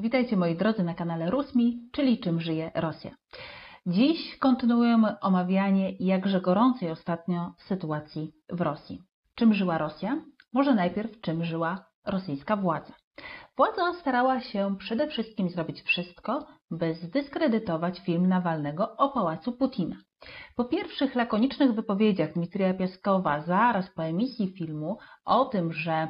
Witajcie moi drodzy na kanale Rusmi, czyli czym żyje Rosja. Dziś kontynuujemy omawianie jakże gorącej ostatnio sytuacji w Rosji. Czym żyła Rosja? Może najpierw czym żyła rosyjska władza. Władza starała się przede wszystkim zrobić wszystko, by zdyskredytować film Nawalnego o pałacu Putina. Po pierwszych lakonicznych wypowiedziach Dmitrija Piaskowa zaraz po emisji filmu o tym, że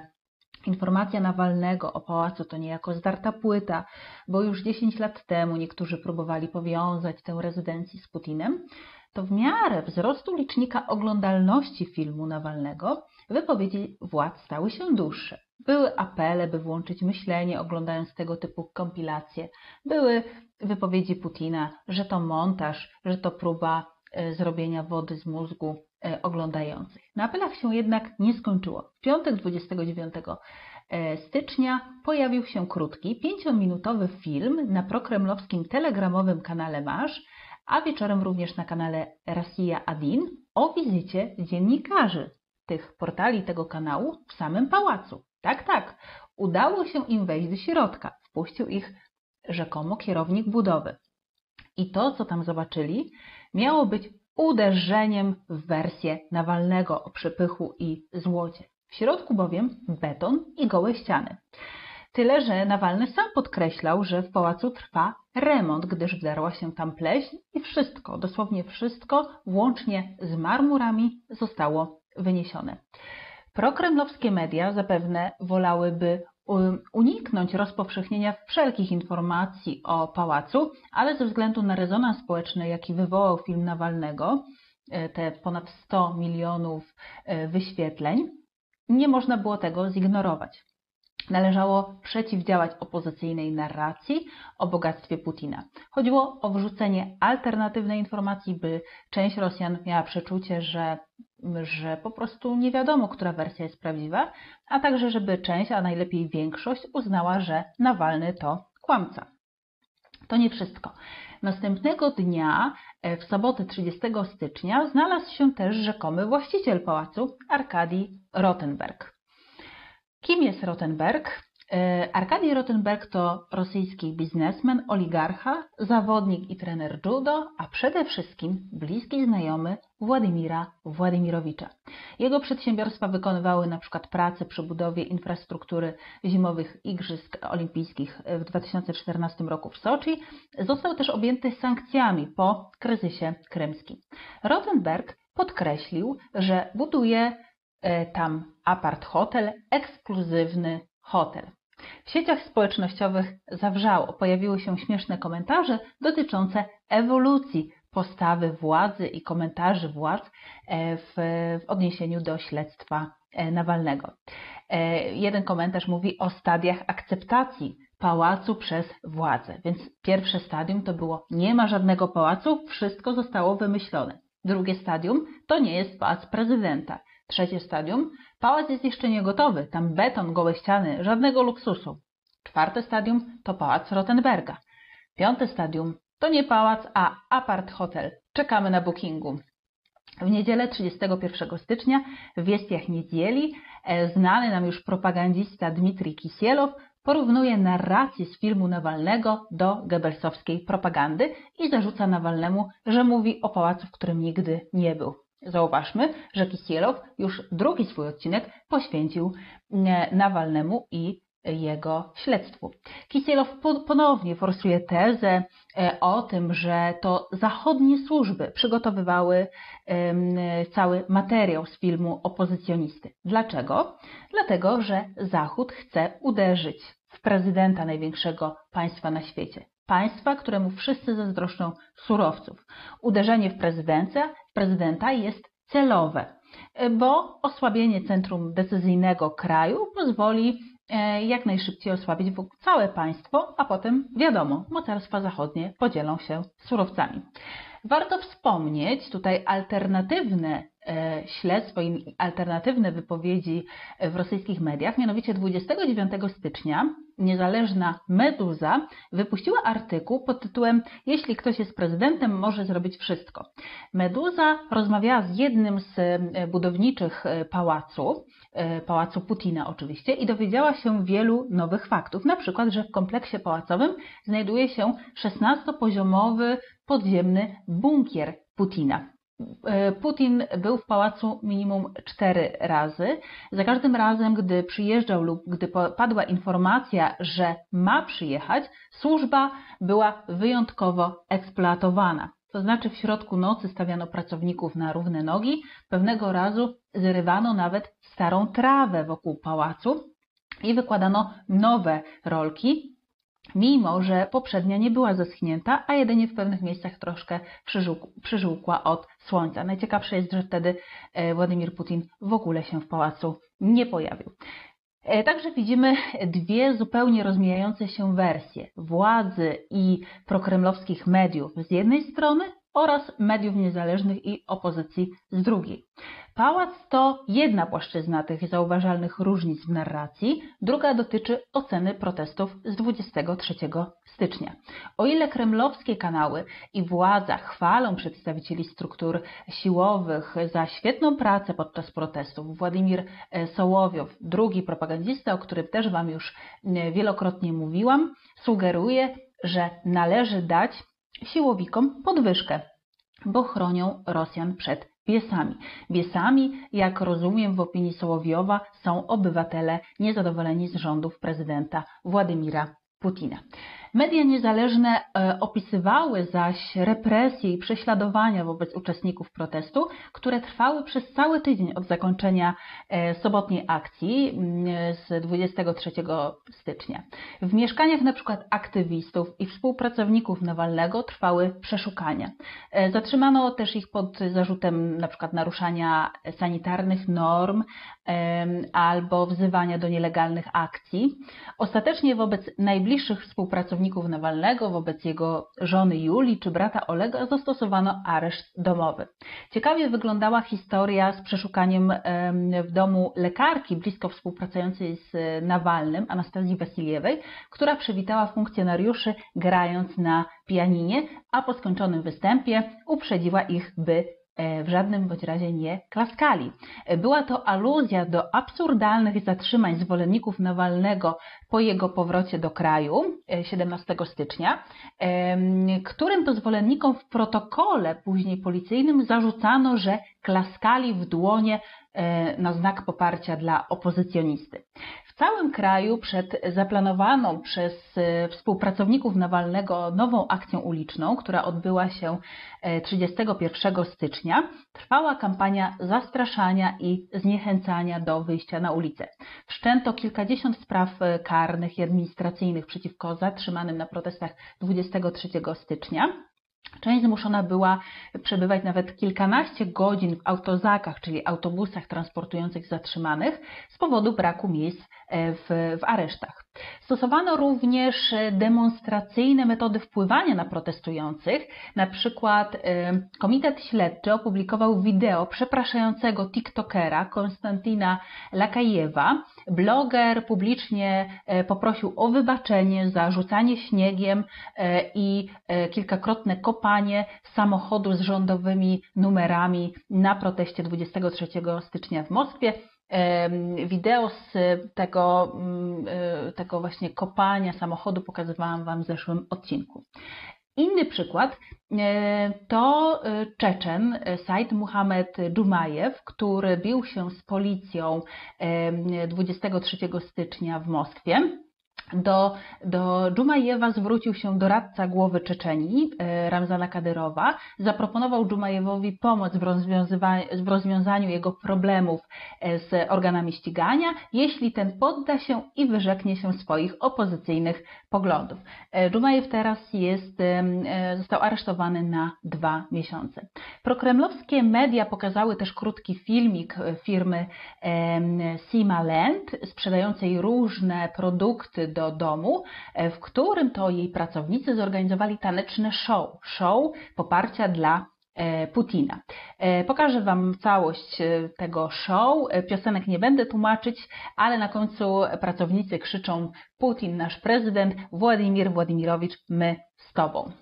Informacja Nawalnego o pałacu to niejako zdarta płyta, bo już 10 lat temu niektórzy próbowali powiązać tę rezydencję z Putinem, to w miarę wzrostu licznika oglądalności filmu Nawalnego wypowiedzi władz stały się dłuższe. Były apele, by włączyć myślenie, oglądając tego typu kompilacje. Były wypowiedzi Putina, że to montaż, że to próba e, zrobienia wody z mózgu oglądających. Na apelach się jednak nie skończyło. W piątek 29 e, stycznia pojawił się krótki, pięciominutowy film na prokremlowskim telegramowym kanale Masz, a wieczorem również na kanale Rosja Adin o wizycie dziennikarzy tych portali tego kanału w samym pałacu. Tak, tak, udało się im wejść do środka. Wpuścił ich rzekomo kierownik budowy. I to, co tam zobaczyli, miało być uderzeniem w wersję Nawalnego o przepychu i złocie. W środku bowiem beton i gołe ściany. Tyle, że Nawalny sam podkreślał, że w pałacu trwa remont, gdyż wdarła się tam pleśń i wszystko, dosłownie wszystko, włącznie z marmurami, zostało wyniesione. Prokremlowskie media zapewne wolałyby uniknąć rozpowszechnienia wszelkich informacji o pałacu, ale ze względu na rezonans społeczny, jaki wywołał film Nawalnego, e, te ponad 100 milionów e, wyświetleń, nie można było tego zignorować. Należało przeciwdziałać opozycyjnej narracji o bogactwie Putina. Chodziło o wrzucenie alternatywnej informacji, by część Rosjan miała przeczucie, że że po prostu nie wiadomo, która wersja jest prawdziwa, a także żeby część, a najlepiej większość uznała, że Nawalny to kłamca. To nie wszystko. Następnego dnia, e, w sobotę 30 stycznia, znalazł się też rzekomy właściciel pałacu, Arkadi Rottenberg. Kim jest Rottenberg? E, Arkadii Rottenberg to rosyjski biznesmen, oligarcha, zawodnik i trener judo, a przede wszystkim bliski znajomy Władimira Władimirowicza. Jego przedsiębiorstwa wykonywały np. pracę przy budowie infrastruktury zimowych Igrzysk Olimpijskich w 2014 roku w Soczi. Został też objęty sankcjami po kryzysie krymskim. Rottenberg podkreślił, że buduje e, tam apart hotel, ekskluzywny hotel. W sieciach społecznościowych zawrzało, pojawiły się śmieszne komentarze dotyczące ewolucji postawy władzy i komentarzy władz e, w, w odniesieniu do śledztwa e, Nawalnego. E, jeden komentarz mówi o stadiach akceptacji pałacu przez władzę. Więc pierwsze stadium to było nie ma żadnego pałacu, wszystko zostało wymyślone. Drugie stadium to nie jest pałac prezydenta. Trzecie stadium. Pałac jest jeszcze nie gotowy. Tam beton, gołe ściany, żadnego luksusu. Czwarte stadium to pałac Rottenberga. Piąte stadium to nie pałac, a apart hotel. Czekamy na bookingu. W niedzielę 31 stycznia w Wiestiach Niedzieli e, znany nam już propagandzista Dmitrij Kisielow porównuje narrację z filmu Nawalnego do gebelsowskiej propagandy i zarzuca Nawalnemu, że mówi o pałacu, w którym nigdy nie był. Zauważmy, że Kisielow już drugi swój odcinek poświęcił e, Nawalnemu i jego śledztwu. Kisielow ponownie forsuje tezę e, o tym, że to zachodnie służby przygotowywały cały materiał z filmu opozycjonisty. Dlaczego? Dlatego, że Zachód chce uderzyć w prezydenta największego państwa na świecie państwa, któremu wszyscy zazdroszczą surowców. Uderzenie w prezydenta, prezydenta jest celowe, bo osłabienie centrum decyzyjnego kraju pozwoli e, jak najszybciej osłabić całe państwo, a potem wiadomo, mocarstwa zachodnie podzielą się surowcami. Warto wspomnieć tutaj alternatywne e, śledztwo i alternatywne wypowiedzi w rosyjskich mediach, mianowicie 29 stycznia niezależna Meduza wypuściła artykuł pod tytułem Jeśli ktoś jest prezydentem, może zrobić wszystko. Meduza rozmawiała z jednym z e, budowniczych e, pałacu, pałacu Putina oczywiście, i dowiedziała się wielu nowych faktów. Na przykład, że w kompleksie pałacowym znajduje się 16-poziomowy podziemny bunkier Putina. E, Putin był w pałacu minimum cztery razy. Za każdym razem, gdy przyjeżdżał lub gdy padła informacja, że ma przyjechać, służba była wyjątkowo eksploatowana. To znaczy w środku nocy stawiano pracowników na równe nogi, pewnego razu zrywano nawet starą trawę wokół pałacu i wykładano nowe rolki, mimo że poprzednia nie była zeschnięta, a jedynie w pewnych miejscach troszkę przyżółkła od słońca. Najciekawsze jest, że wtedy e, Władimir Putin w ogóle się w pałacu nie pojawił. E, także widzimy dwie zupełnie rozmijające się wersje władzy i prokremlowskich mediów z jednej strony oraz mediów niezależnych i opozycji z drugiej. Pałac to jedna płaszczyzna tych zauważalnych różnic w narracji, druga dotyczy oceny protestów z 23 stycznia. O ile kremlowskie kanały i władza chwalą przedstawicieli struktur siłowych za świetną pracę podczas protestów, Władimir e, Sołowiow, drugi propagandista, o którym też Wam już e, wielokrotnie mówiłam, sugeruje, że należy dać siłowikom podwyżkę, bo chronią Rosjan przed Biesami. Biesami, jak rozumiem w opinii Sołowiowa, są obywatele niezadowoleni z rządów prezydenta Władimira Putina. Media niezależne e, opisywały zaś represje i prześladowania wobec uczestników protestu, które trwały przez cały tydzień od zakończenia e, sobotniej akcji mm, z 23 stycznia. W mieszkaniach np. aktywistów i współpracowników Nawalnego trwały przeszukania. E, zatrzymano też ich pod zarzutem np. naruszania sanitarnych norm albo wzywania do nielegalnych akcji. Ostatecznie wobec najbliższych współpracowników pracowników Nawalnego, wobec jego żony Julii czy brata Olega zastosowano areszt domowy. Ciekawie wyglądała historia z przeszukaniem w domu lekarki blisko współpracującej z Nawalnym, Anastazji Wasiliewej, która przywitała funkcjonariuszy grając na pianinie, a po skończonym występie uprzedziła ich, by E, w żadnym bądź razie nie klaskali. E, była to aluzja do absurdalnych zatrzymań zwolenników Nawalnego po jego powrocie do kraju 17 e, stycznia, którym to zwolennikom w protokole później policyjnym zarzucano, że klaskali w dłonie na znak poparcia dla opozycjonisty całym kraju przed zaplanowaną przez e, współpracowników Nawalnego nową akcją uliczną, która odbyła się 31 e, stycznia, trwała kampania zastraszania i zniechęcania do wyjścia na ulicę. Wszczęto kilkadziesiąt spraw e, karnych i administracyjnych przeciwko zatrzymanym na protestach 23 stycznia. Część zmuszona była przebywać nawet kilkanaście godzin w autozakach, czyli autobusach transportujących zatrzymanych, z powodu braku miejsc e, w, w aresztach. Stosowano również demonstracyjne metody wpływania na protestujących. Na przykład e, Komitet Śledczy opublikował wideo przepraszającego TikTokera Konstantina Lakajewa. Bloger publicznie e, poprosił o wybaczenie za rzucanie śniegiem i kilkakrotne kopanie samochodu z rządowymi numerami na proteście 23 stycznia w Moskwie. Wideo z tego, mm, e, tego właśnie kopania samochodu pokazywałam Wam w zeszłym odcinku. Inny przykład e, to e, Czeczen Said Muhammad Dżumajew, który bił się z policją 23 stycznia w Moskwie. Do, do Dżumajewa zwrócił się doradca głowy Czeczenii, e, Ramzana Kadyrowa. Zaproponował Dżumajewowi pomoc w, w rozwiązaniu jego problemów e, z organami ścigania, jeśli ten podda się i wyrzeknie się swoich opozycyjnych poglądów. E, Dżumajew teraz jest, został aresztowany na dwa miesiące. Prokremlowskie media pokazały też krótki filmik firmy Sima Land, sprzedającej różne produkty do domu, e, w którym to jej pracownicy zorganizowali taneczne show. Show poparcia dla Putina. Pokażę Wam całość tego show. Piosenek nie będę tłumaczyć, ale na końcu pracownicy krzyczą Putin, nasz prezydent, Władimir Władimirowicz, my z Tobą.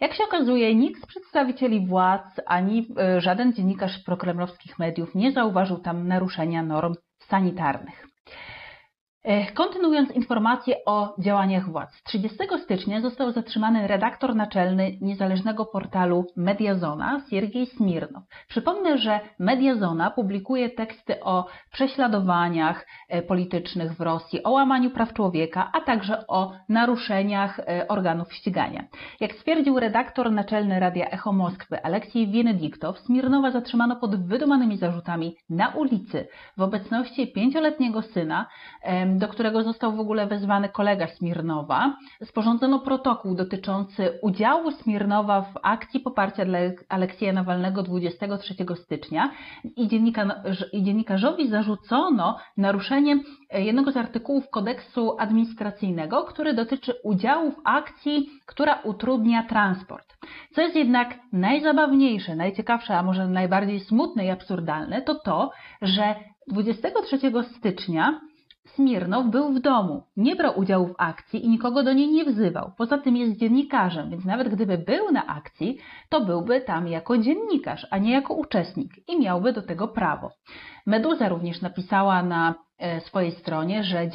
Jak się okazuje, nikt z przedstawicieli władz ani żaden dziennikarz prokremlowskich mediów nie zauważył tam naruszenia norm sanitarnych. E, kontynuując informacje o działaniach władz. 30 stycznia został zatrzymany redaktor naczelny niezależnego portalu Mediazona, Siergiej Smirnow. Przypomnę, że Mediazona publikuje teksty o prześladowaniach e, politycznych w Rosji, o łamaniu praw człowieka, a także o naruszeniach e, organów ścigania. Jak stwierdził redaktor naczelny Radia Echo Moskwy Aleksiej Wienediktow, Smirnowa zatrzymano pod wydumanymi zarzutami na ulicy w obecności pięcioletniego syna, do którego został w ogóle wezwany kolega Smirnowa, sporządzono protokół dotyczący udziału Smirnowa w akcji poparcia dla Aleksieja Nawalnego 23 stycznia i, dziennikarz, i dziennikarzowi zarzucono naruszenie jednego z artykułów kodeksu administracyjnego, który dotyczy udziału w akcji, która utrudnia transport. Co jest jednak najzabawniejsze, najciekawsze, a może najbardziej smutne i absurdalne, to to, że 23 stycznia Smirnow był w domu, nie brał udziału w akcji i nikogo do niej nie wzywał. Poza tym jest dziennikarzem, więc nawet gdyby był na akcji, to byłby tam jako dziennikarz, a nie jako uczestnik i miałby do tego prawo. Meduza również napisała na e, swojej stronie, że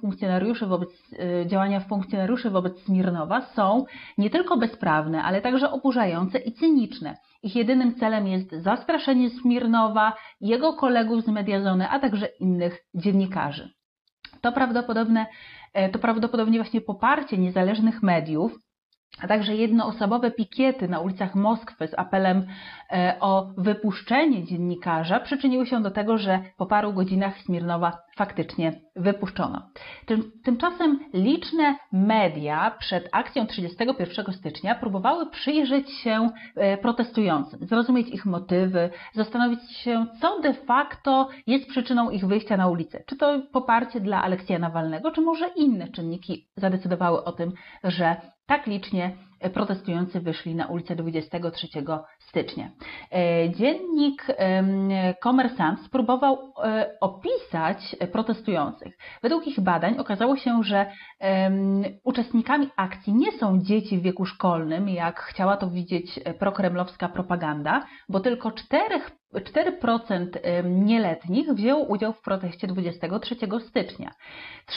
funkcjonariuszy wobec, e, działania funkcjonariuszy wobec Smirnowa są nie tylko bezprawne, ale także oburzające i cyniczne. Ich jedynym celem jest zastraszenie Smirnowa, jego kolegów z Mediazony, a także innych dziennikarzy. To prawdopodobnie, e, to prawdopodobnie właśnie poparcie niezależnych mediów a także jednoosobowe pikiety na ulicach Moskwy z apelem o wypuszczenie dziennikarza przyczyniły się do tego, że po paru godzinach Smirnowa faktycznie wypuszczono. Tym, tymczasem liczne media przed akcją 31 stycznia próbowały przyjrzeć się e, protestującym, zrozumieć ich motywy, zastanowić się, co de facto jest przyczyną ich wyjścia na ulicę. Czy to poparcie dla Aleksja Nawalnego, czy może inne czynniki zadecydowały o tym, że tak licznie protestujący wyszli na ulicę 23 stycznia. E, dziennik Komersant spróbował e, opisać protestujących. Według ich badań okazało się, że uczestnikami akcji nie są dzieci w wieku szkolnym, jak chciała to widzieć prokremlowska propaganda, bo tylko 4 4% nieletnich wzięło udział w proteście 23 stycznia.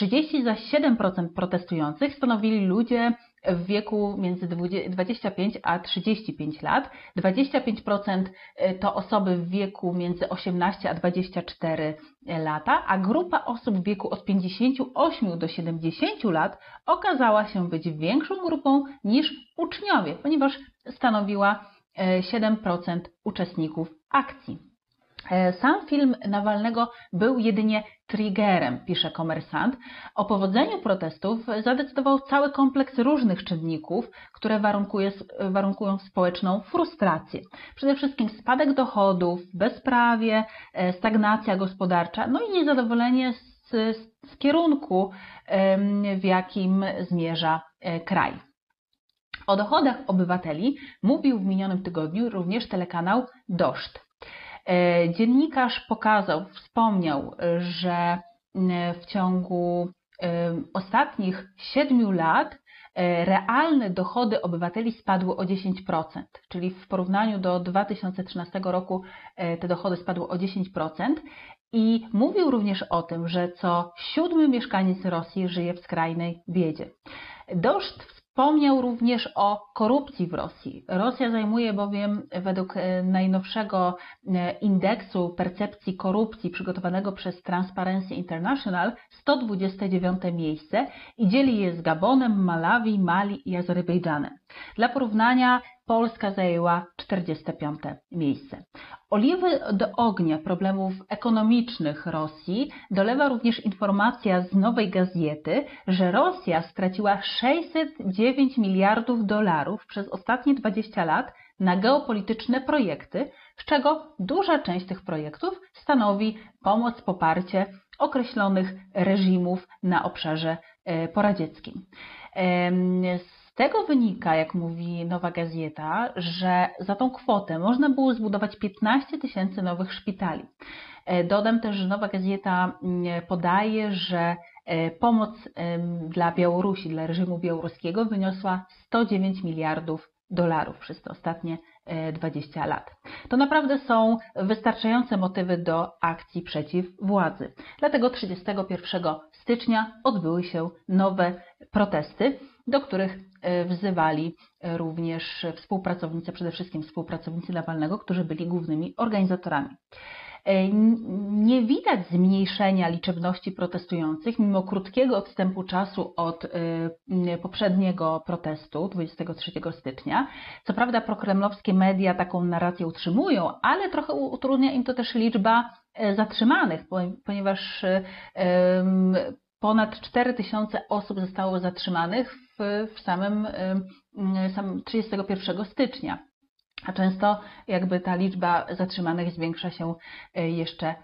37% protestujących stanowili ludzie w wieku między 25 a 35 lat. 25% e, to osoby w wieku między 18 a 24 lata, a grupa osób w wieku od 58 do 70 lat okazała się być większą grupą niż uczniowie, ponieważ stanowiła 7% e, uczestników akcji. E, sam film Nawalnego był jedynie triggerem, pisze komersant. O powodzeniu protestów zadecydował cały kompleks różnych czynników, które warunkują społeczną frustrację. Przede wszystkim spadek dochodów, bezprawie, e, stagnacja gospodarcza, no i niezadowolenie z, z kierunku, w jakim zmierza e, kraj. O dochodach obywateli mówił w minionym tygodniu również telekanał Doszt. E, dziennikarz pokazał, wspomniał, że w ciągu ostatnich siedmiu lat e, realne dochody obywateli spadły o 10%, czyli w porównaniu do 2013 roku e, te dochody spadły o 10%. I mówił również o tym, że co siódmy mieszkaniec Rosji żyje w skrajnej biedzie. Wspomniał również o korupcji w Rosji. Rosja zajmuje bowiem według e, najnowszego e, indeksu percepcji korupcji przygotowanego przez Transparency International 129 miejsce i dzieli je z Gabonem, Malawi, Mali i Azerbejdżanem. Dla porównania Polska zajęła 45 miejsce. Oliwy do ognia problemów ekonomicznych Rosji dolewa również informacja z nowej gazety, że Rosja straciła 609 miliardów dolarów przez ostatnie 20 lat na geopolityczne projekty, z czego duża część tych projektów stanowi pomoc, poparcie określonych reżimów na obszarze e, poradzieckim. Tego wynika, jak mówi Nowa Gazeta, że za tą kwotę można było zbudować 15 tysięcy nowych szpitali. E, dodam też, że Nowa Gazeta mm, podaje, że e, pomoc dla Białorusi, dla reżimu białoruskiego wyniosła 109 miliardów dolarów przez te ostatnie 20 e, lat. To naprawdę są wystarczające motywy do akcji przeciw władzy. Dlatego 31 stycznia odbyły się nowe protesty, do których wzywali również współpracownicy, przede wszystkim współpracownicy Nawalnego, którzy byli głównymi organizatorami. E, nie widać zmniejszenia liczebności protestujących, mimo krótkiego odstępu czasu od e, poprzedniego protestu 23 stycznia. Co prawda, prokremlowskie media taką narrację utrzymują, ale trochę utrudnia im to też liczba e, zatrzymanych, ponieważ ponad 4 tysiące osób zostało zatrzymanych w, samym, samym 31 stycznia. A często jakby ta liczba zatrzymanych zwiększa się e, jeszcze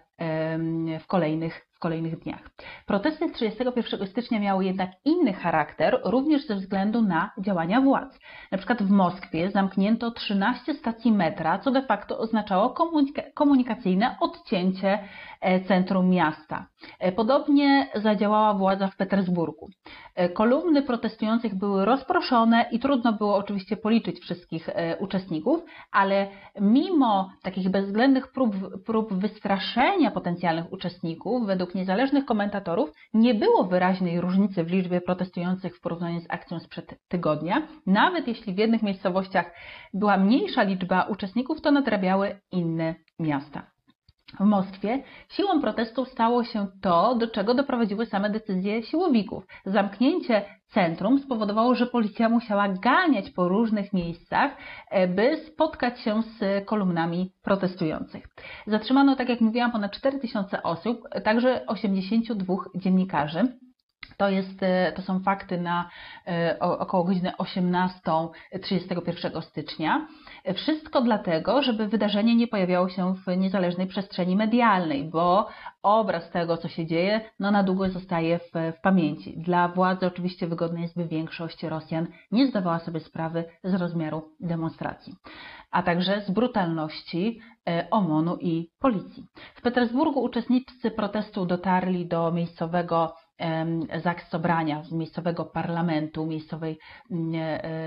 w kolejnych kolejnych dniach. Protesty 31 stycznia miały jednak inny charakter, również ze względu na działania władz. Na przykład w Moskwie zamknięto 13 stacji metra, co de facto oznaczało komunika komunikacyjne odcięcie e, centrum miasta. E, podobnie zadziałała władza w Petersburgu. E, kolumny protestujących były rozproszone i trudno było oczywiście policzyć wszystkich uczestników, ale mimo takich bezwzględnych prób, prób wystraszenia potencjalnych uczestników, według niezależnych komentatorów nie było wyraźnej różnicy w liczbie protestujących w porównaniu z akcją sprzed tygodnia. Nawet jeśli w jednych miejscowościach była mniejsza liczba uczestników, to nadrabiały inne miasta. W Moskwie siłą protestu stało się to, do czego doprowadziły same decyzje siłowików. Zamknięcie centrum spowodowało, że policja musiała ganiać po różnych miejscach, e, by spotkać się z kolumnami protestujących. Zatrzymano, tak jak mówiłam, ponad 4000 osób, także 82 dziennikarzy. To, jest, e, to są fakty na e, około godziny 18.31 stycznia. Wszystko dlatego, żeby wydarzenie nie pojawiało się w niezależnej przestrzeni medialnej, bo obraz tego, co się dzieje, no na długo zostaje w, w pamięci. Dla władzy oczywiście wygodne jest, by większość Rosjan nie zdawała sobie sprawy z rozmiaru demonstracji, a także z brutalności e, OMON-u i policji. W Petersburgu uczestnicy protestu dotarli do miejscowego Zaks Sobrania z miejscowego parlamentu, miejscowej,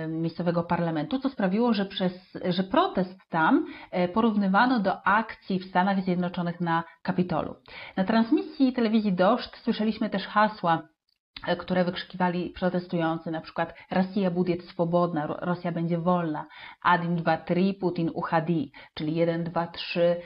miejscowego parlamentu, co sprawiło, że, przez, że protest tam e, porównywano do akcji w Stanach Zjednoczonych na Kapitolu. Na transmisji telewizji Doszcz słyszeliśmy też hasła E, które wykrzykiwali protestujący, na przykład Rosja będzie swobodna, Rosja będzie wolna, 1, 2, 3, Putin uchadi, czyli 1, 2, 3,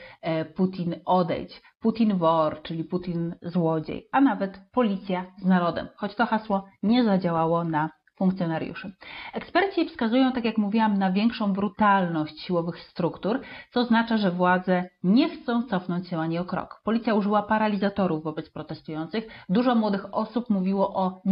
Putin odejdź, Putin wor, czyli Putin złodziej, a nawet policja z narodem, choć to hasło nie zadziałało na funkcjonariuszy. Eksperci wskazują, tak jak mówiłam, na większą brutalność siłowych struktur, co oznacza, że władze nie chcą cofnąć się ani o krok. Policja użyła paralizatorów wobec protestujących. Dużo młodych osób mówiło o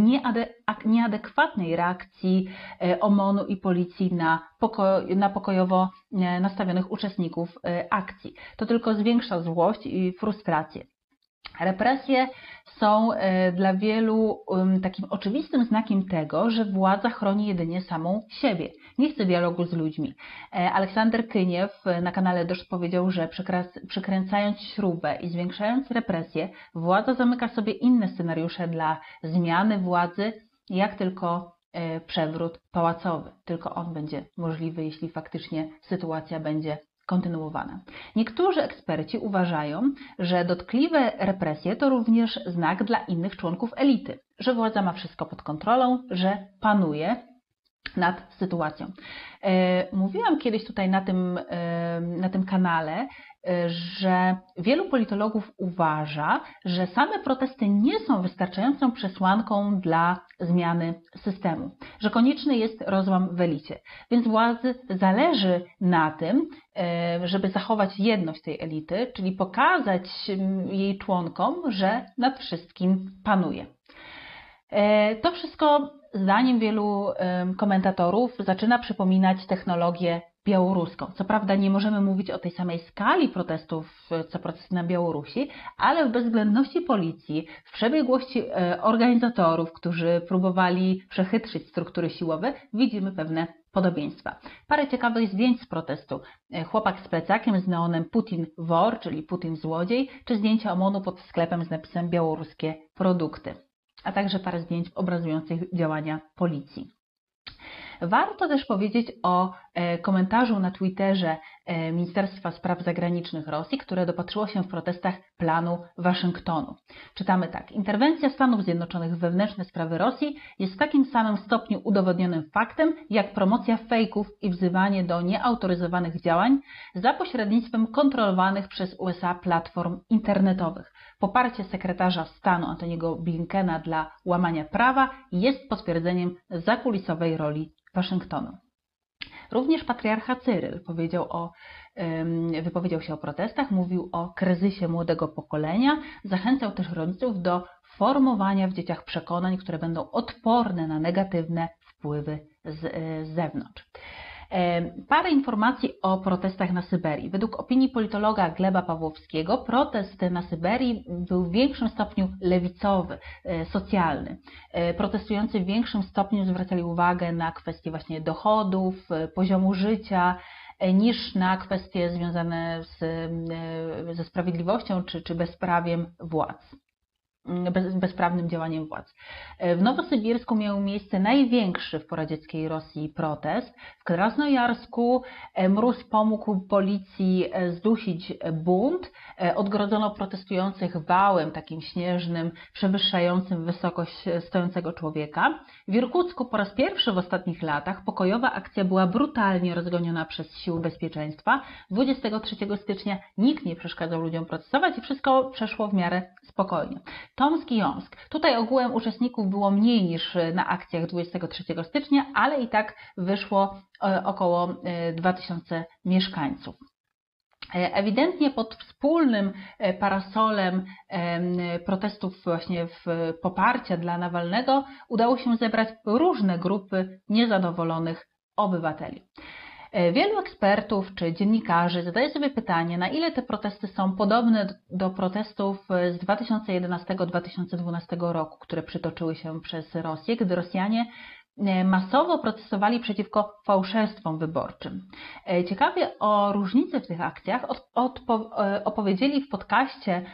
nieadekwatnej reakcji e, OMON-u i policji na, poko na pokojowo e, nastawionych uczestników e, akcji. To tylko zwiększa złość i frustrację. Represje są e, dla wielu takim oczywistym znakiem tego, że władza chroni jedynie samą siebie. Nie chce dialogu z ludźmi. E, Aleksander Kyniew na kanale Dosz powiedział, że przykręcając śrubę i zwiększając represje, władza zamyka sobie inne scenariusze dla zmiany władzy, jak tylko e, przewrót pałacowy. Tylko on będzie możliwy, jeśli faktycznie sytuacja będzie kontynuowana. Niektórzy eksperci uważają, że dotkliwe represje to również znak dla innych członków elity, że władza ma wszystko pod kontrolą, że panuje nad sytuacją. E, mówiłam kiedyś tutaj na tym, e, na tym kanale, że wielu politologów uważa, że same protesty nie są wystarczającą przesłanką dla zmiany systemu, że konieczny jest rozłam w elicie. Więc władzy zależy na tym, żeby zachować jedność tej elity, czyli pokazać jej członkom, że nad wszystkim panuje. To wszystko zdaniem wielu komentatorów zaczyna przypominać technologię białoruską. Co prawda nie możemy mówić o tej samej skali protestów, co protesty na Białorusi, ale w bezwzględności policji, w przebiegłości e, organizatorów, którzy próbowali przechytrzyć struktury siłowe, widzimy pewne podobieństwa. Parę ciekawych zdjęć z protestu. E, chłopak z plecakiem z neonem Putin wor, czyli Putin złodziej, czy zdjęcia OMON-u pod sklepem z napisem białoruskie produkty, a także parę zdjęć obrazujących działania policji. Warto też powiedzieć o e, komentarzu na Twitterze e, Ministerstwa Spraw Zagranicznych Rosji, które dopatrzyło się w protestach planu Waszyngtonu. Czytamy tak. Interwencja Stanów Zjednoczonych w wewnętrzne sprawy Rosji jest w takim samym stopniu udowodnionym faktem, jak promocja fejków i wzywanie do nieautoryzowanych działań za pośrednictwem kontrolowanych przez USA platform internetowych. Poparcie sekretarza stanu Antoniego Blinkena dla łamania prawa jest potwierdzeniem zakulisowej roli Waszyngtonu. Również patriarcha Cyryl powiedział o, wypowiedział się o protestach, mówił o kryzysie młodego pokolenia, zachęcał też rodziców do formowania w dzieciach przekonań, które będą odporne na negatywne wpływy z, z zewnątrz. Parę informacji o protestach na Syberii. Według opinii politologa Gleba Pawłowskiego protest na Syberii był w większym stopniu lewicowy, e, socjalny. E, protestujący w większym stopniu zwracali uwagę na kwestie właśnie dochodów, e, poziomu życia, niż na kwestie związane z, ze sprawiedliwością czy, czy bezprawiem władz. Mm, bez, bezprawnym działaniem władz. E, w Nowosybirsku miał miejsce największy w poradzieckiej Rosji protest. W Krasnojarsku e, Mróz pomógł policji e, zdusić bunt. Odgrodzono protestujących wałem takim śnieżnym, przewyższającym wysokość stojącego człowieka. W Irkucku po raz pierwszy w ostatnich latach pokojowa akcja była brutalnie rozgoniona przez siły bezpieczeństwa. 23 stycznia nikt nie przeszkadzał ludziom protestować i wszystko przeszło w miarę spokojnie. Tomsk i. Tutaj ogółem uczestników było mniej niż na akcjach 23 stycznia, ale i tak wyszło e, około 2000 e, mieszkańców. E, ewidentnie pod wspólnym parasolem protestów właśnie w poparcia dla Nawalnego udało się zebrać różne grupy niezadowolonych obywateli. E, wielu ekspertów czy dziennikarzy zadaje sobie pytanie, na ile te protesty są podobne do protestów z 2011-2012 roku, które przytoczyły się przez Rosję, gdy Rosjanie e, masowo protestowali przeciwko fałszerstwom wyborczym. E, ciekawie o różnicy w tych akcjach opowiedzieli w podcaście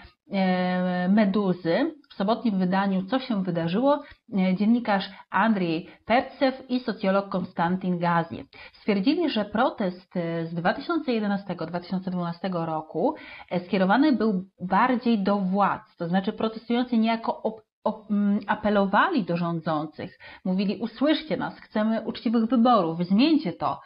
Meduzy w sobotnim wydaniu Co się wydarzyło e, dziennikarz Andrzej Percew i socjolog Konstantin Gazie. Stwierdzili, że protest e, z 2011-2012 roku e, skierowany był bardziej do władz, to znaczy protestujący niejako mm, apelowali do rządzących, mówili usłyszcie nas, chcemy uczciwych wyborów, zmieńcie to,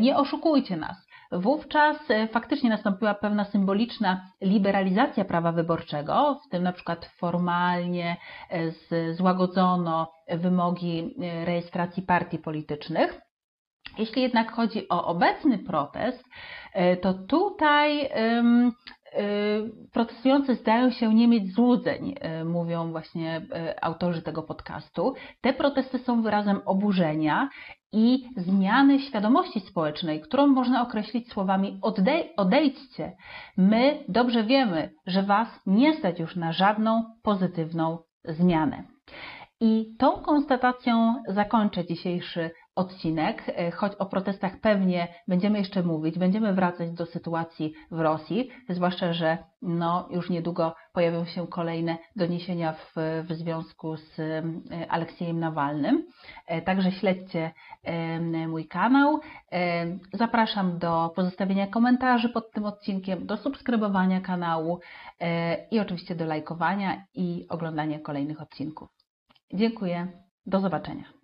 nie oszukujcie nas. Wówczas e, faktycznie nastąpiła pewna symboliczna liberalizacja prawa wyborczego, w tym na przykład formalnie e, złagodzono wymogi e, rejestracji partii politycznych. Jeśli jednak chodzi o obecny protest, to tutaj protestujący zdają się nie mieć złudzeń, mówią właśnie autorzy tego podcastu. Te protesty są wyrazem oburzenia i zmiany świadomości społecznej, którą można określić słowami odej odejdźcie. My dobrze wiemy, że Was nie stać już na żadną pozytywną zmianę. I tą konstatacją zakończę dzisiejszy odcinek, e, choć o protestach pewnie będziemy jeszcze mówić, będziemy wracać do sytuacji w Rosji, zwłaszcza, że no, już niedługo pojawią się kolejne doniesienia w, w związku z e, Aleksiejem Nawalnym. E, także śledźcie mój kanał. Zapraszam do pozostawienia komentarzy pod tym odcinkiem, do subskrybowania kanału i oczywiście do lajkowania i oglądania kolejnych odcinków. Dziękuję. Do zobaczenia.